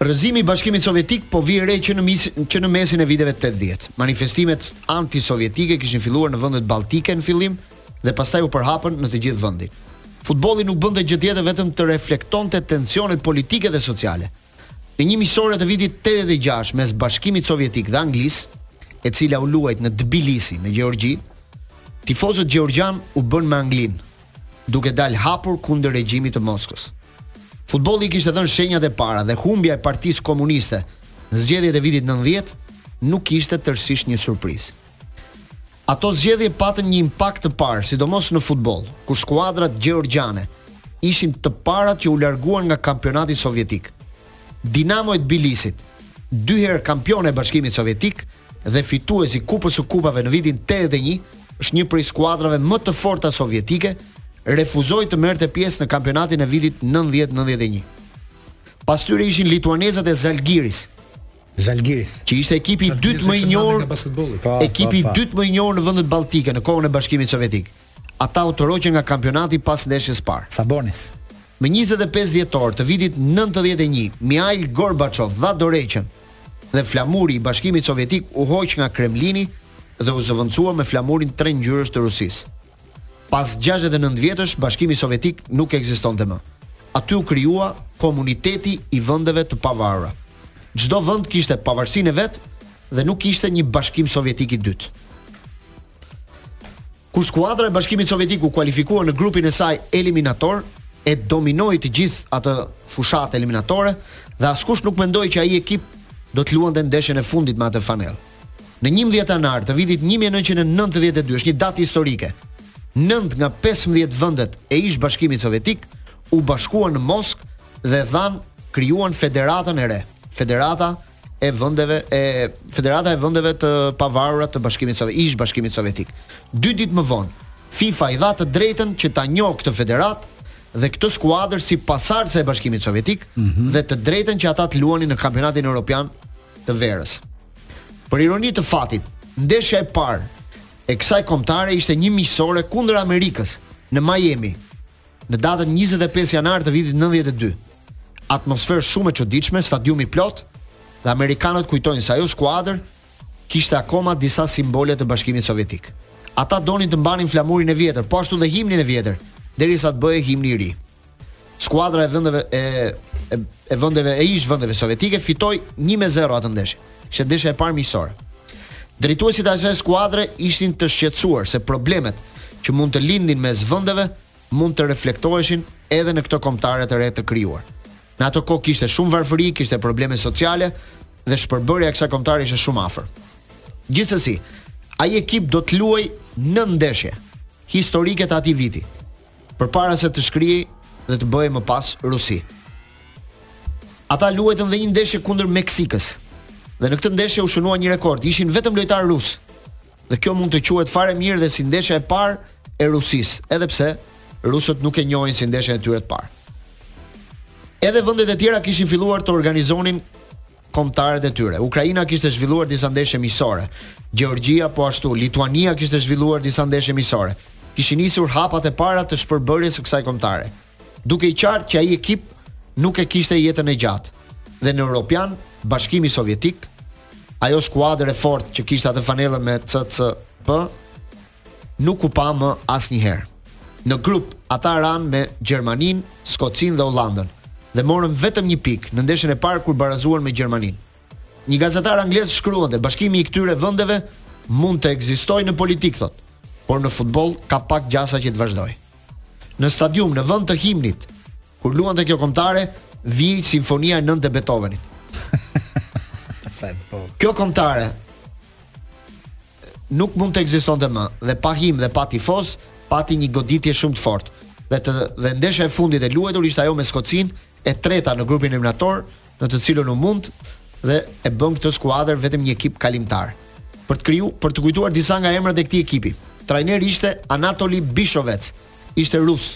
Rrëzimi i Bashkimit Sovjetik po vihej re që në mes, që në mesin e viteve 80. Manifestimet anti-sovjetike kishin filluar në vendet baltike në fillim, dhe pastaj u përhapën në të gjithë vendin. Futbolli nuk bënte gjë tjetër vetëm të reflektonte tensionet politike dhe sociale. Në një miqësore të vitit tetëdhjetë e gjashtë mes Bashkimit Sovjetik dhe Anglisë, e cila u luajt në Tbilisi, në Gjeorgji, tifozët gjeorgjianë u bënë me Anglinë, duke dalë hapur kundër regjimit të Moskës. Futbolli i kishte dhënë shenjat e para dhe humbja e Partisë Komuniste në zgjedhjet e vitit nëntëdhjetë nuk ishte tërësisht një surprizë. Ato zgjedhje patën një impakt të parë, sidomos në futboll, kur skuadrat gjeorgjiane ishin të parat që u larguan nga Kampionati Sovjetik. Dinamo e Tbilisit, dy herë kampione e Bashkimit Sovjetik dhe fituese e Kupës së Kupave në vitin tetëdhjetë e një, është një prej skuadrave më të forta sovjetike, refuzoi të merrte pjesë në kampionatin e vitit nëntëdhjetë, nëntëdhjetë e një. Pas tyre ishin lituanezët e Zalgiris. Zhalgiris. Që ishte ekipi i dytë më i njohur, ekipi i dytë më i njohur në vendet balltike në kohën e Bashkimit Sovjetik. Ata u tërhoqën nga kampionati pas ndeshjes së parë. Sabonis. Më 25 dhjetor të vitit 91, Mihail Gorbaçov dha dorëheqjen dhe flamuri i Bashkimit Sovjetik u hoq nga Kremlini dhe u zëvendësua me flamurin trengjyrësh të Rusisë. Pas gjashtëdhjetë e nëntë vjetësh, Bashkimi Sovjetik nuk ekzistonte më. Aty u krijua Komuniteti i Vendeve të Pavarura. Çdo vend kishte pavarësinë e vet dhe nuk ishte një Bashkim Sovjetik i dytë. Kur skuadra e Bashkimit Sovjetik u kualifikua në grupin e saj eliminator, e dominoi të gjithë atë fushatë eliminatore dhe askush nuk mendoi që ai ekip do të luante ndeshjen e fundit me atë fanellë. Në njëmbëdhjetë janar të vitit një mijë e nëntëqind e nëntëdhjetë e dy, është një datë historike, nëntë nga pesëmbëdhjetë vendet e ish-Bashkimit Sovjetik u bashkuan në Moskë dhe dhanë krijuan Federatën e re, Federata e vendeve e Federata e vendeve të pavarura të Bashkimit Sovjetik, ish-Bashkimit Sovjetik. Dy ditë më vonë, FIFA i dha të drejtën që ta njohë këtë federatë dhe këtë skuadër si pasardhëse e Bashkimit Sovjetik mm-hmm. dhe të drejtën që ata të luanin në kampionatin europian të verës. Për ironi të fatit, ndeshja e parë e kësaj kombëtare ishte një miqësore kundër Amerikës në Miami në datën 25 janar të vitit 92. Atmosferë shumë e çuditshme, stadiumi plot dhe amerikanët kujtojnë se ajo skuadër kishte akoma disa simbole të Bashkimit Sovjetik. Ata donin të mbanin flamurin e vjetër, po ashtu dhe himnin e vjetër, derisa të bëhej himni i ri. Skuadra e vendeve e e, e vendeve e ish vendeve sovjetike fitoi 1-0 atë ndeshje. Ishte ndeshja e parë miqësore. Drejtuesit e asaj skuadre ishin të shqetësuar se problemet që mund të lindnin mes vendeve mund të reflektoheshin edhe në këtë kombëtare të re të krijuar. Në atë kohë kishte shumë varfëri, kishte probleme sociale dhe shpërbërja e kësaj kombëtare ishte shumë afër. Gjithsesi, ai ekip do të luajë në ndeshje historike të atij viti. përpara se të shkrihej dhe të bëhej më pas Rusi. Ata luajtën dhe një ndeshje kundër Meksikës. Dhe në këtë ndeshje u shënua një rekord, ishin vetëm lojtarë rusë. Dhe kjo mund të quhet fare mirë dhe si ndeshja e parë e Rusisë, edhe pse rusët nuk e njohin si ndeshjen e tyre të parë. Edhe vendet e tjera kishin filluar të organizonin kombëtaret e tyre. Ukraina kishte zhvilluar disa ndeshje miqësore. Gjeorgjia po ashtu, Lituania kishte zhvilluar disa ndeshje miqësore. Kishin nisur hapat e para të shpërbërjes së kësaj kombëtare. Dukej qartë që ai ekip nuk e kishte jetën e gjatë. Dhe në Europian, Bashkimi Sovjetik, ajo skuadër e fortë që kishte atë fanellën me CCP, nuk u pa më asnjëherë. Në grup ata ranë me Gjermaninë, Skocinë dhe Holandën dhe morën vetëm një pikë në ndeshjen e parë kur barazuan me Gjermaninë. Një gazetar anglez shkruante, Bashkimi i këtyre vendeve mund të ekzistojë në politikë, thotë, por në futboll ka pak gjasa që të vazhdojë. Në stadium, në vend të himnit, kur luante kjo kombëtare, vihej simfonia e nëntë e Beethovenit. Sa e bukur. Kjo kombëtare nuk mund të ekzistonte më dhe pa himn dhe pa tifozë pati një goditje shumë të fortë. Dhe të dhe ndeshja e fundit e luajtur ishte ajo me Skocinë, e treta në grupin eliminator, në të cilën u mund dhe e bën këtë skuadër vetëm një ekip kalimtar. Për të kriju, për të kujtuar disa nga emrat e këtij ekipi. Trajneri ishte Anatoli Bishovec, ishte rus.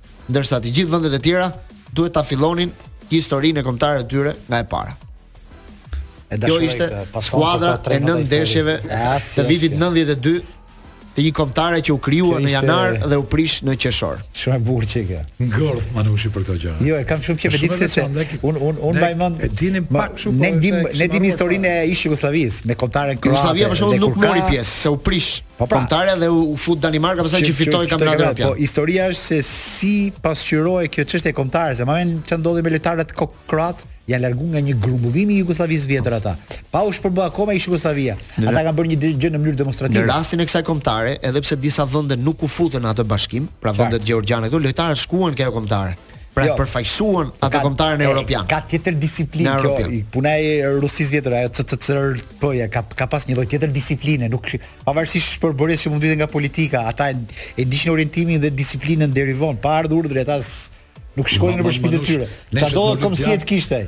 ndërsa të gjithë vendet e tjera duhet ta fillonin historinë e kombëtare të tyre nga e para. E Kjo ishte skuadra e nëntë ndeshjeve të vitit 92 të një kombëtareje që u krijua në janar dhe u prish në qershor. Shumë e bukur qe kjo. Ngordh Manushi për këto gjëra. Jo, e kam shumë qejf di ti se un un un mbaj mend. E dinim pak shumë. Ne po dim ne dim historinë e ish Jugosllavisë me kombëtaren kroate. Jugosllavia për shembull nuk mori pjesë, se u prish Po pra, kombëtarja dhe u fut Danimarka pastaj që fitoi kampionatin evropian. Po historia është se si pasqyrohej kjo çështje e kombëtares, se mbaj mend që ndodhi me lojtarët kroatë, janë larguar nga një grumbullim i Jugosllavisë së vjetër ata. Pa u shpërbë akoma ish Jugosllavia. Ata kanë bërë një gjë në mënyrë demonstrative. Në rastin e kësaj kombëtare, edhe pse disa vende nuk u futën në atë bashkim, pra vendet gjeorgjiane këtu, lojtarët shkuan ke ajo kombëtare. Pra jo, përfaqësuan atë kombëtaren europian. Ka tjetër disiplinë kjo. Europian. Puna e Rusisë së vjetër ajo CCCRP-ja ka ka pas një lloj tjetër disipline, nuk pavarësisht shpërbërjes që mund të nga politika, ata e, e dinin orientimin dhe disiplinën deri vonë, pa ardhur urdhër ata nuk shkonin nëpër shtëpitë e tyre. Çfarë do dhe kombësitë kishte ai?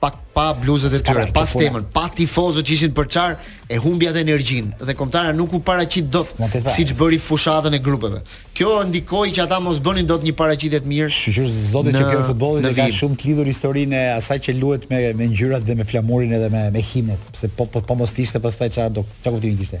pa pa bluzët e tyre, pa stemën, pa tifozët që ishin përçarë e humbi atë energjinë dhe kombëtarja nuk u paraqit dot siç bëri fushatën e grupeve. Kjo ndikoi që ata mos bënin dot një paraqitje të mirë. Shyqyr zotit që kjo futbolli e ka shumë të lidhur historinë e asaj që luhet me me ngjyrat dhe me flamurin edhe me me himnet, se po po, po mos ishte pastaj çfarë do çfarë kuptimi kishte.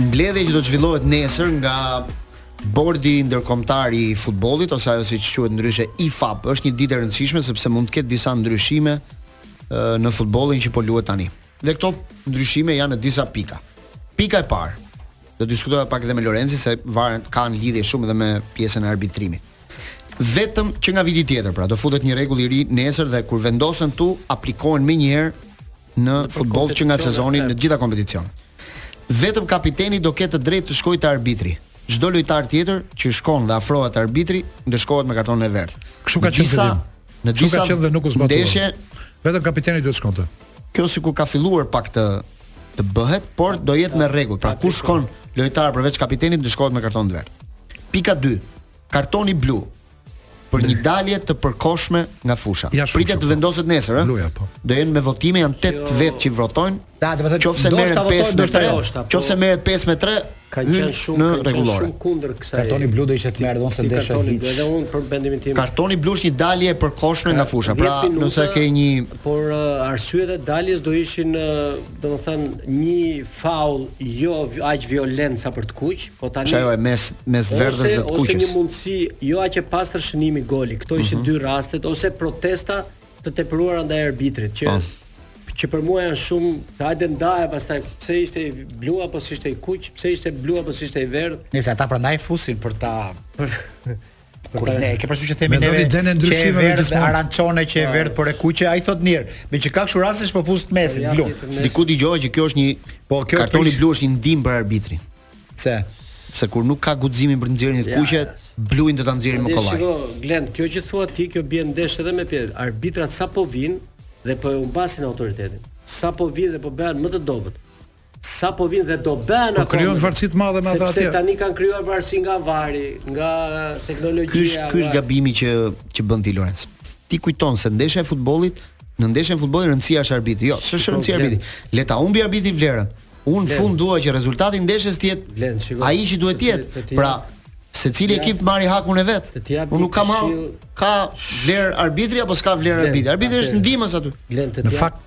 Mbledhja që do të zhvillohet nesër nga Bordi Ndërkombëtar i Futbollit ose ajo siç quhet ndryshe IFAB është një ditë e rëndësishme sepse mund të ketë disa ndryshime në futbollin që po luhet tani. Dhe këto ndryshime janë në disa pika. Pika e parë, do diskutojmë pak edhe me Lorencin se varen kanë lidhje shumë edhe me pjesën e arbitrimit. Vetëm që nga viti tjetër, pra do futet një rregull i ri nesër dhe kur vendosen t'u aplikohen menjëherë në futboll që nga sezoni në të gjitha kompeticionet. Vetëm kapiteni do ketë të drejtë të shkojë te arbitri. Çdo lojtar tjetër që i shkon dhe afrohet te arbitri, ndëshkohet me kartonin e verdhë. Kështu ka qenë fillim. Në disa qenë dhe nuk u zbatua. Ndeshje, vetëm kapiteni duhet të shkonte. Kjo sikur ka filluar pak të të bëhet, por do jetë me rregull. Pra kush shkon lojtar përveç kapitenit ndëshkohet me karton të verdhë. Pika 2. Kartoni blu për një dalje të përkohshme nga fusha. Ja, Pritet të po. vendoset nesër, ëh. Po. Do jenë me votime, janë 8 jo. vetë që votojnë. Da, do të thotë qoftë se merret 5 me 3, qoftë se merret 5 me 3, ka qenë shumë në rregullore. Shumë kundër kësaj. Kartoni blu do ishte të merr dhon se ndeshë. Kartoni blu edhe unë për mendimin tim. Kartoni blu është një dalje e përkohshme nga fusha. Pra, nëse ke një por uh, arsyet e daljes do ishin uh, Domethënë një faull jo aq violent sa për të kuq, po tani Ça është mes mes verdhës dhe të kuqes. Ose një mundësi jo aq e pastër shënimi goli. Këto ishin mm -hmm. dy rastet ose protesta të tepruara ndaj arbitrit që oh. që për mua janë shumë, hajde ndaje pastaj pse ishte i blu apo s'ishte i kuq, pse ishte blu apo s'ishte i verdhë. Nëse ata prandaj fusin për ta për Kur ne e ke parasysh që themi ne me dhënë ndryshime me gjithë arançone që e verdhë por e kuqe ai thotë mirë meqë ka kështu rastesh po fus te mesi blu diku dëgjova që kjo është një po kjo kartoni blu është një ndihmë për arbitrin sepse kur nuk ka guximin për të nxjerrë të kuqe bluin do ta nxjerrin më kollaj shiko glen kjo që thua ti kjo bie ndesh edhe me pjesë arbitrat sa po vijnë dhe po e humbasin autoritetin sa po vijnë dhe po bëhen më të dobët Sa po vijnë dhe do bëhen akoma. Po krijojnë varësi të madhe me ata atje. Sepse tani kanë krijuar varësi nga VAR-i, nga teknologjia. Ky është ky është gabimi që që bën ti Lorenz. Ti kujton se ndeshja e futbollit, në ndeshjen e futbollit rëndësia është arbitri. Jo, s'është rëndësia arbitri. Le ta humbë arbitri vlerën. Unë në fund dua që rezultati i ndeshjes të jetë ai që duhet të jetë. Pra, secili ekip të marrë hakun e vet. Unë nuk kam hall ka vlerë arbitri apo s'ka vlerë arbitri. Arbitri është ndihmës aty. Në fakt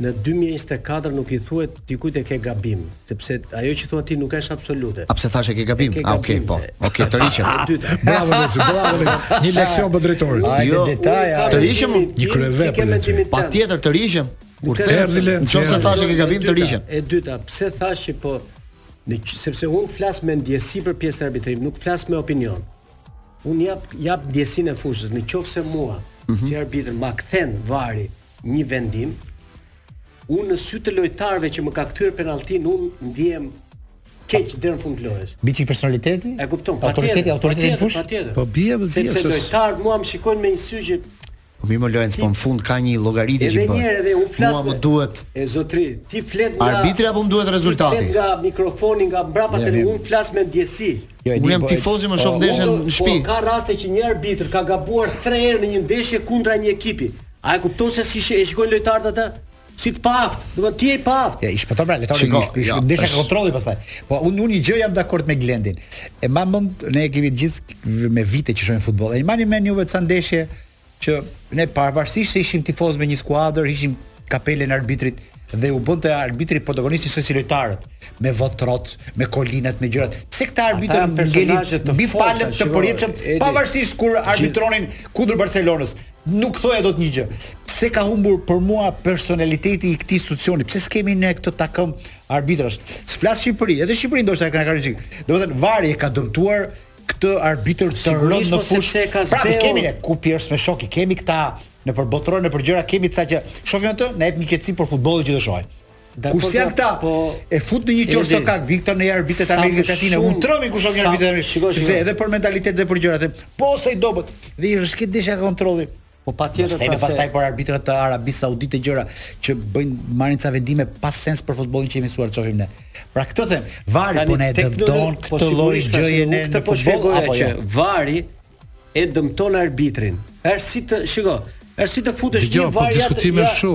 Në dy mijë e njëzet e katër nuk i thuhet dikujt e ke gabim, sepse ajo që thua ti nuk është absolute. A pse thashë ke gabim? A ok, po. Ok, tërhiqem. E dyta. Bravo Loci, bravo Loci. Një leksion për drejtorin. Jo, tërhiqem një kryevepër. Ke mendimin tim. Patjetër tërhiqem. Kur të erdhi le. Nëse thashë ke gabim tërhiqem. E dyta, pse thashë që po në sepse unë flas me ndjesi për pjesën e arbitrimit, nuk flas me opinion. Unë jap jap ndjesinë e fushës, në qoftë se mua mhm. si arbitër ma kthen VAR-i, një vendim, unë në sy të lojtarëve që më ka kthyer penalltinë, unë ndihem keq deri në fund të lojës. Bie çik personaliteti? E kupton, autoriteti, autoriteti në fushë. Po bie, po bie. Sepse lojtarët mua më shikojnë me një sy që Po mirë më Lorenz, po në fund ka një llogaritje që bën. Edhe një herë edhe unë flas. Mua më duhet. E zotëri, ti flet nga arbitri apo më duhet rezultati? Ti flet nga mikrofoni nga mbrapa te unë flas me ndjesi. Jo, Unë jam po, tifoz që më shoh, po, ndeshjen në shtëpi. Po ka raste që një arbitër ka gabuar 3 herë në një ndeshje kundra një ekipi. A e kupton se si e shikojnë lojtarët atë? si të paaftë, do të thotë ti je i paaftë. Ja, i shpëton pra letorin. Shiko, ish, ja, ndesha është... kontrolli pastaj. Po unë unë një gjë jam dakord me Glendin. E mbaj mend ne kemi gjithë këto vite që shohim futboll. E mbani mend ca ndeshje që ne pavarësisht se ishim tifozë me një skuadër, i hiqnim kapelen e arbitrit dhe u bënte arbitri protagonist se si lojtarët me votrot, me kolinat, me gjërat. Pse këta arbitër ngelin mbi palët të përjetshëm, pavarësisht kur arbitronin kundër Barcelonës. Nuk thoja dot një gjë. Pse ka humbur për mua personaliteti i këtij institucioni? Pse s'kemi ne këtë takëm arbitrash? S'flas Shqipëri, edhe Shqipëri ndoshta e kanë një çik. Domethënë VAR-i e ka dëmtuar këtë arbitër të rëndë në fushë. Pra, ne kemi ne Kuipers me shokë, kemi këta nëpër botërorë nëpër gjëra, kemi ca që shohim atë, na jep një qetësi për futbollin që do shohim. Kur si janë këta, po, e fut në një qërë së kak, viktor një arbitër të Amerikës Latine, unë trembem kur shoh një arbitër të Amerikës, sepse edhe për mentalitet dhe për gjëra, po është i dobët, dhe i rrëshqet ndeshja nga kontrolli, Po patjetër pra. Ne pastaj po arbitrat të Arabisë Saudite e gjëra që bëjnë marrin ca vendime pa sens për futbollin që jemi mësuar të shohim ne. Pra këtë them, VAR-i po na e dëmton po këtë lloj gjëje ne në po futboll apo jo. VAR-i e dëmton arbitrin. Është si të, shiko, është si të futesh një po VAR-i. Jo, diskutimi është kështu.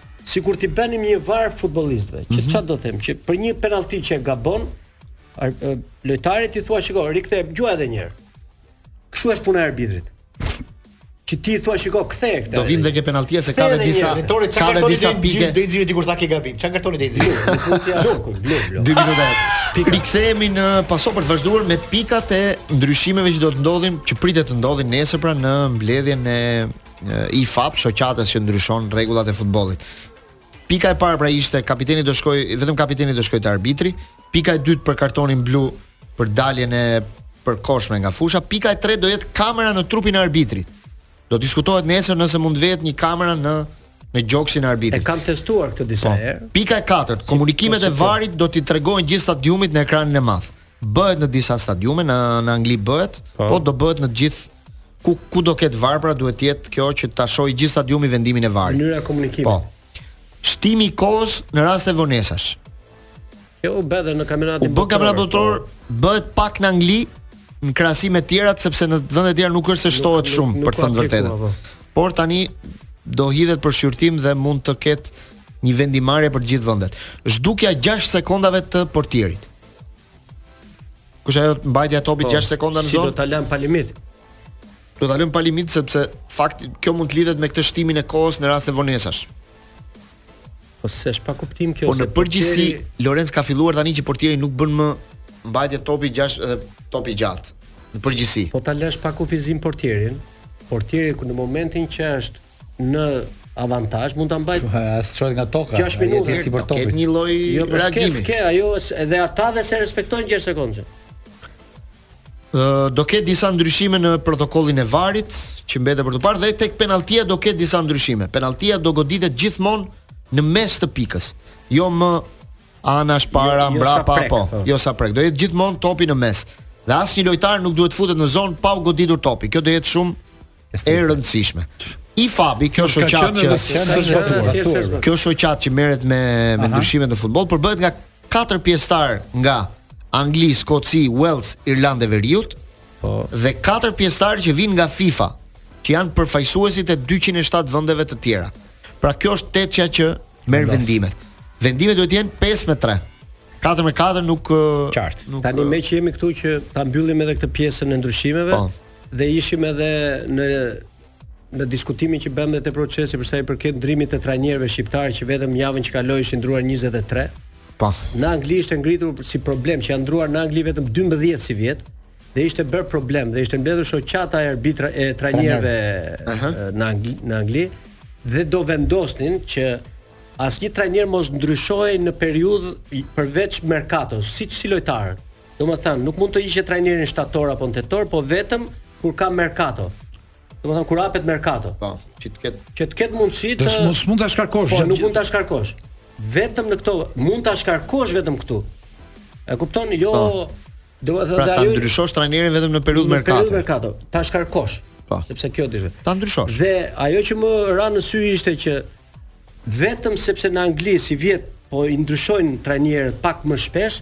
sikur t'i bënim një VAR futbollistëve, që mhm. çfarë do të them, që për një penallti që e gabon, lojtarit i thua shiko, rikthehu gjuaj edhe një herë. Kështu është puna e arbitrit. Që t'i thuash shiko, kthe këtë. Do vijmë dhe te penalltitë se ka dhe disa të tjera, ka dhe disa pika. Do i xhiri dikur ta ke gabim. Çka kartoni do i xhiri? Lukun, blu, blu. Dy minuta. Rikthehemi ne pas për të vazhduar me pikat e ndryshimeve që do të ndodhin, që pritet të ndodhin nesër pra në mbledhjen e IFAB, shoqatës që ndryshon rregullat e futbollit. Pika e parë pra ishte kapiteni do shkojë, vetëm kapiteni do shkojë te arbitri. Pika e dytë për kartonin blu për daljen e përkohshme nga fusha. Pika e tretë do jetë kamera në trupin e arbitrit. Do diskutohet nesër nëse mund të vihet një kamera në në gjoksin e arbitrit. E kanë testuar këtë disa po, herë. Pika e katërt, si, komunikimet po, e VAR-it do t'i tregojnë gjithë stadiumit në ekranin e madh. Bëhet në disa stadiume në në Angli bëhet, po, po do bëhet në të gjithë Ku ku do ketë VAR pra duhet të jetë kjo që ta shohë gjithë stadiumi vendimin e VAR-it. Mënyra e komunikimit. Po. Shtimi i kohës në raste vonesash. Kjo u bë edhe në kampionatin botëror. Po në kampionat botëror, po. bëhet pak në Angli në krahasim me të tjerat sepse në vende të tjera nuk është se shtohet shumë për të thënë të vërtetën. Po. Por tani do hidhet për shqyrtim dhe mund të ketë një vendimarrje për të gjithë vendet. Zhdukja e 6 sekondave të portierit. Ku është ajo mbajtja e topit 6 po, sekonda në zonë? Si do ta lëm pa limit? Do ta lëm pa limit sepse fakt kjo mund të lidhet me këtë shtimin e kohës në rast se vonesash. Po s'është pa kuptim kjo. Po në përgjithësi portieri... Lorenz ka filluar tani që portieri nuk bën më mbajtje topi dhe topi gjatë. Në përgjithësi. Po ta lësh pa kufizim portierin, portieri në momentin që është në avantazh mund ta mbajë as çohet nga toka 6 minuta si për topin. Ke një lloj jo, po reagimi. Jo, ke ajo edhe ata dhe s'e respektojnë 6 sekonda. Ë do ketë disa ndryshime në protokollin e VAR-it që mbetet për t'u parë dhe tek penalltia do ketë disa ndryshime. Penalltia do goditet gjithmonë në mes të pikës, jo më anash jo, para jo, mbrapa jo po, po, jo sa prek. Do jetë gjithmonë topi në mes. Dhe asnjë lojtar nuk duhet të futet në zonë pa u goditur topi. Kjo do jetë shumë e rëndësishme. IFAB-i kjo shoqatë që është Kjo shoqatë që merret me me ndryshimet në futboll përbëhet nga katër pjesëtarë nga Angli, Skoci, Wales, Irlandë e Veriut. Po. Dhe katër pjesëtarë që vijnë nga FIFA, që janë përfaqësuesit e 207 vendeve të tjera. Pra kjo është tetja që merr vendimet. Vendimet duhet të jenë 5 me 3. 4 me 4 nuk qartë. Nuk... Tani meqë jemi këtu që ta mbyllim edhe këtë pjesën e ndryshimeve. Po. Dhe ishim edhe në në diskutimin që bëmë te procesi për sa i përket ndrimit të trajnerëve shqiptarë që vetëm javën që kaloi ishin ndruar 23. Po. Në Angli ishte ngritur si problem që janë ndruar në Angli vetëm 12 sivjet dhe ishte bërë problem dhe ishte mbledhur shoqata e arbitra e trajnerëve në Angli, në Angli dhe do vendosnin që asnjë trajner mos ndryshohej në periudhë përveç merkatos, siç si lojtarët. Domethënë, nuk mund të hiqet trajneri në shtator apo në tetor, po vetëm kur ka merkato. Domethënë kur hapet merkato. Po, që të ketë që të ketë mundësi të Dhe mos mund ta shkarkosh. Po, nuk mund ta shkarkosh. Vetëm në këto mund ta shkarkosh vetëm këtu. E kupton? Jo, po. domethënë pra, ta ndryshosh trajnerin vetëm në periudhë merkato. Në periudhë merkato, ta shkarkosh. Po. Sepse kjo dihet. Ta ndryshosh. Dhe ajo që më ra në sy ishte që vetëm sepse në Angli sivjet po i ndryshojnë trajnerët pak më shpesh,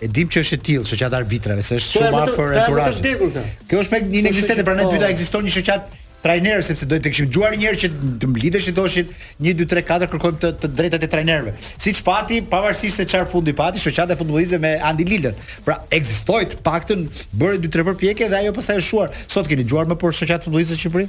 E dim që është e tillë shoqata e arbitrave, se është shumë afër anturazhit. Kjo është me inekzistente, pra ne po. dyta ekziston një shoqatë trajnerësh sepse do të kishim dëgjuar një herë që të mblidheshin të thoshin 1 2 3 4 kërkojmë të, të drejtat e trajnerëve. Siç pati, pavarësisht se çfarë fundi pati, shoqata e futbollistëve me Andi Lilën. Pra ekzistoi të paktën bëri 2 3 përpjekje dhe ajo pastaj është shuar. Sot keni dëgjuar më për shoqatë futbollistësh në Shqipëri?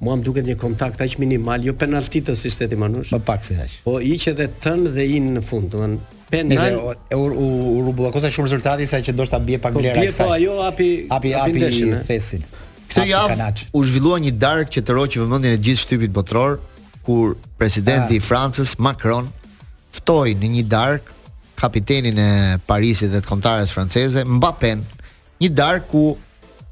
Mua më duket një kontakt aq minimal, jo penalti të sistemit Manush. Më pak se aq. Po iq edhe tën dhe in në fund, domethënë penal u u, u, u rrumbullakos shumë rezultati sa që ndoshta bie pak po vlera kësaj. Po ajo hapi hapi hapi ndeshjen, thesin. Këtë javë u zhvillua një darkë që tërhoqi vëmendjen e gjithë shtypit botëror kur presidenti ah. i Francës Macron ftoi në një darkë kapitenin e Parisit dhe të kombëtares franceze Mbappén Një darkë ku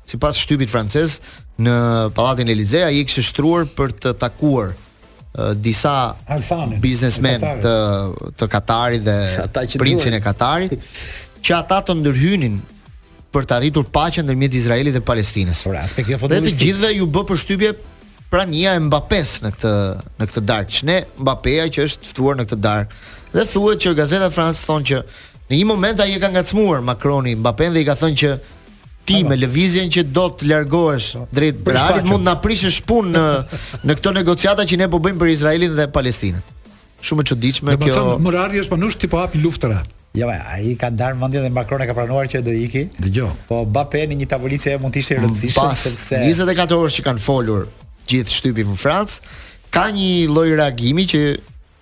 sipas shtypit francez në pallatin Elysee ai kishte shtruar për të takuar uh, disa Al Thanin, biznesmen të të Katarit dhe princin e Katarit që ata të ndërhynin për të arritur paqen ndërmjet Izraelit dhe Palestinës. Por aspekt jo futbollistik. Dhe të gjithëve iu bë përshtypje prania e Mbappes në këtë në këtë darkë. Çne Mbappéja që është ftuar në këtë darkë. Dhe thuhet që gazetat e Francës thonë që në një moment ai e ka ngacmuar Macroni Mbappén dhe i ka thënë që ti me lëvizjen që do të largohesh drejt Realit mund të na prishësh punë në në këto negociata që ne po bëjmë për Izraelin dhe Palestinën. Shumë e çuditshme kjo. Domethënë, më rrallë është Manush ti po hap luftëra. Jo, ja, ai ka ndarë mendjen dhe Macron e ka pranuar që do iki. Dëgjo. Po Mbappé në një tavolinë se mund të ishte i rëndësishëm sepse 24 orë që kanë folur gjithë shtypi në Francë, ka një lloj reagimi që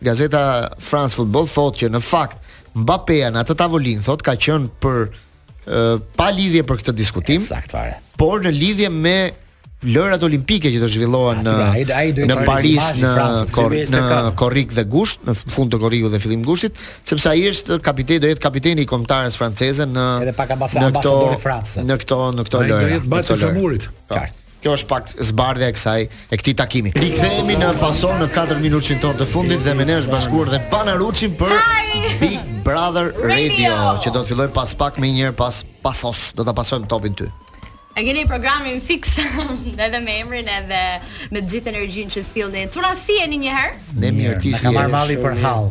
gazeta France Football thotë që në fakt Mbappé në atë tavolinë thotë ka qenë për pa lidhje për këtë diskutim. Saktë fare. Por në lidhje me lojrat olimpike që do zhvillohen në ai, ai në Paris në kor, në korrik dhe gusht, në fund të korrikut dhe fillim gushtit, sepse ai është kapiteni do jetë kapiteni i kombëtares franceze në edhe pak ambasadori franceze. Në këto në këto lojra. Ai do jetë mbartësi i flamurit. Qartë. Kjo është pak zbardhja e kësaj e këtij takimi. Rikthehemi në Pason në 4 minutëshin tonë të fundit dhe me ne është bashkuar dhe Bana Ruçi për Big Brother Radio, që do të fillojë pas pak menjëherë pas Pasos. Do ta pasojmë topin ty. E keni programin fiks edhe me emrin edhe me gjithë energjinë që sillni. Çuna si jeni një herë? Ne mirë ti si. Ka marrë malli për hall.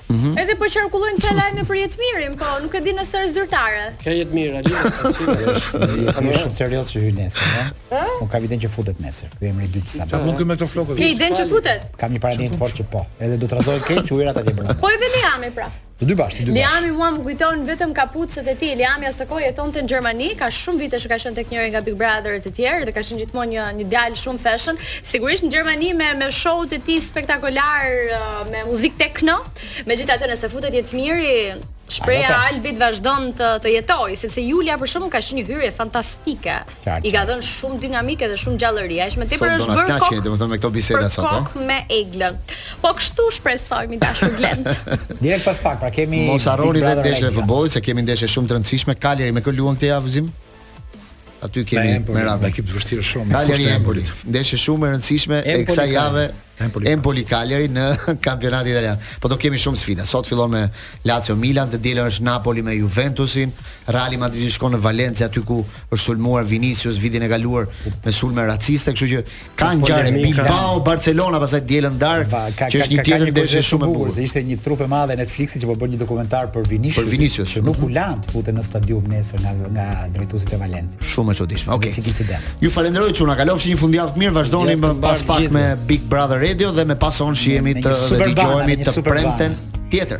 Mm -hmm. Edhe po qarkullojnë ca lajme për Jetmirin, po nuk e di nëse është zyrtare. Kjo Jetmir, a di? Kam një shumë serioz që hyn nesër, ha? Ëh? Unë kam idenë që futet nesër. Ky emri i dytë sa. Po mund ky me këto flokët. Ke idenë që futet? Kam një parandjenjë të fortë që po. Edhe do të trazojë keq ujërat atje brenda. Po edhe Liami pra. Të dy bashkë, të dy bashkë. Liami mua më kujton vetëm kapucët e tij. Liami asokohe jetonte në Gjermani, ka shumë vite që ka qenë tek njëri nga Big Brother të tjerë dhe ka qenë gjithmonë një një djalë shumë fashion. Sigurisht në Gjermani me me show-t e tij spektakolar me muzikë tekno. Megjithatë nëse futet Jetmiri, shpresa e Albit vazhdon të të jetojë, sepse Julia për shembull ka qenë një hyrje fantastike. I ka dhënë shumë dinamikë dhe shumë gjallëri, aq më tepër është bërë kokë. Do të thonë me këto biseda sot, ëh. Kokë me Eglën. Po kështu shpresojmë i dashur Glent. Direkt pas pak, pra kemi Mos harroni dhe ndeshjen e futbollit, se kemi ndeshje shumë të rëndësishme. Kaliari me kë luan këtë javë zim? Aty kemi merak. Ekip vështirë shumë. Kaljari Empoli. Ndeshje shumë e rëndësishme e kësaj jave. Empoli, Empoli Kaljari në kampionat italian. Po do kemi shumë sfida. Sot fillon me Lazio Milan, të dielën është Napoli me Juventusin, Real Madrid shkon në Valencia aty ku është sulmuar Vinicius vitin e kaluar me sulme raciste, kështu që Ka ngjarje, Bilbao, Barcelona pastaj të dielën në darkë, që është një tjetër ndeshje shumë e bukur. Se ishte një trupë e madhe Netflixi që po bën një dokumentar për Vinicius. Për Vinicius që nuk u lan të futen në stadium nesër nga nga drejtuesit e Valencës. Shumë e çuditshme. Okej. Ju falenderoj çuna, kalofshi një fundjavë të mirë, vazhdoni pas pak me Big Brother Radio dhe me pason shihemi dhe dëgjohemi të premten tjetër.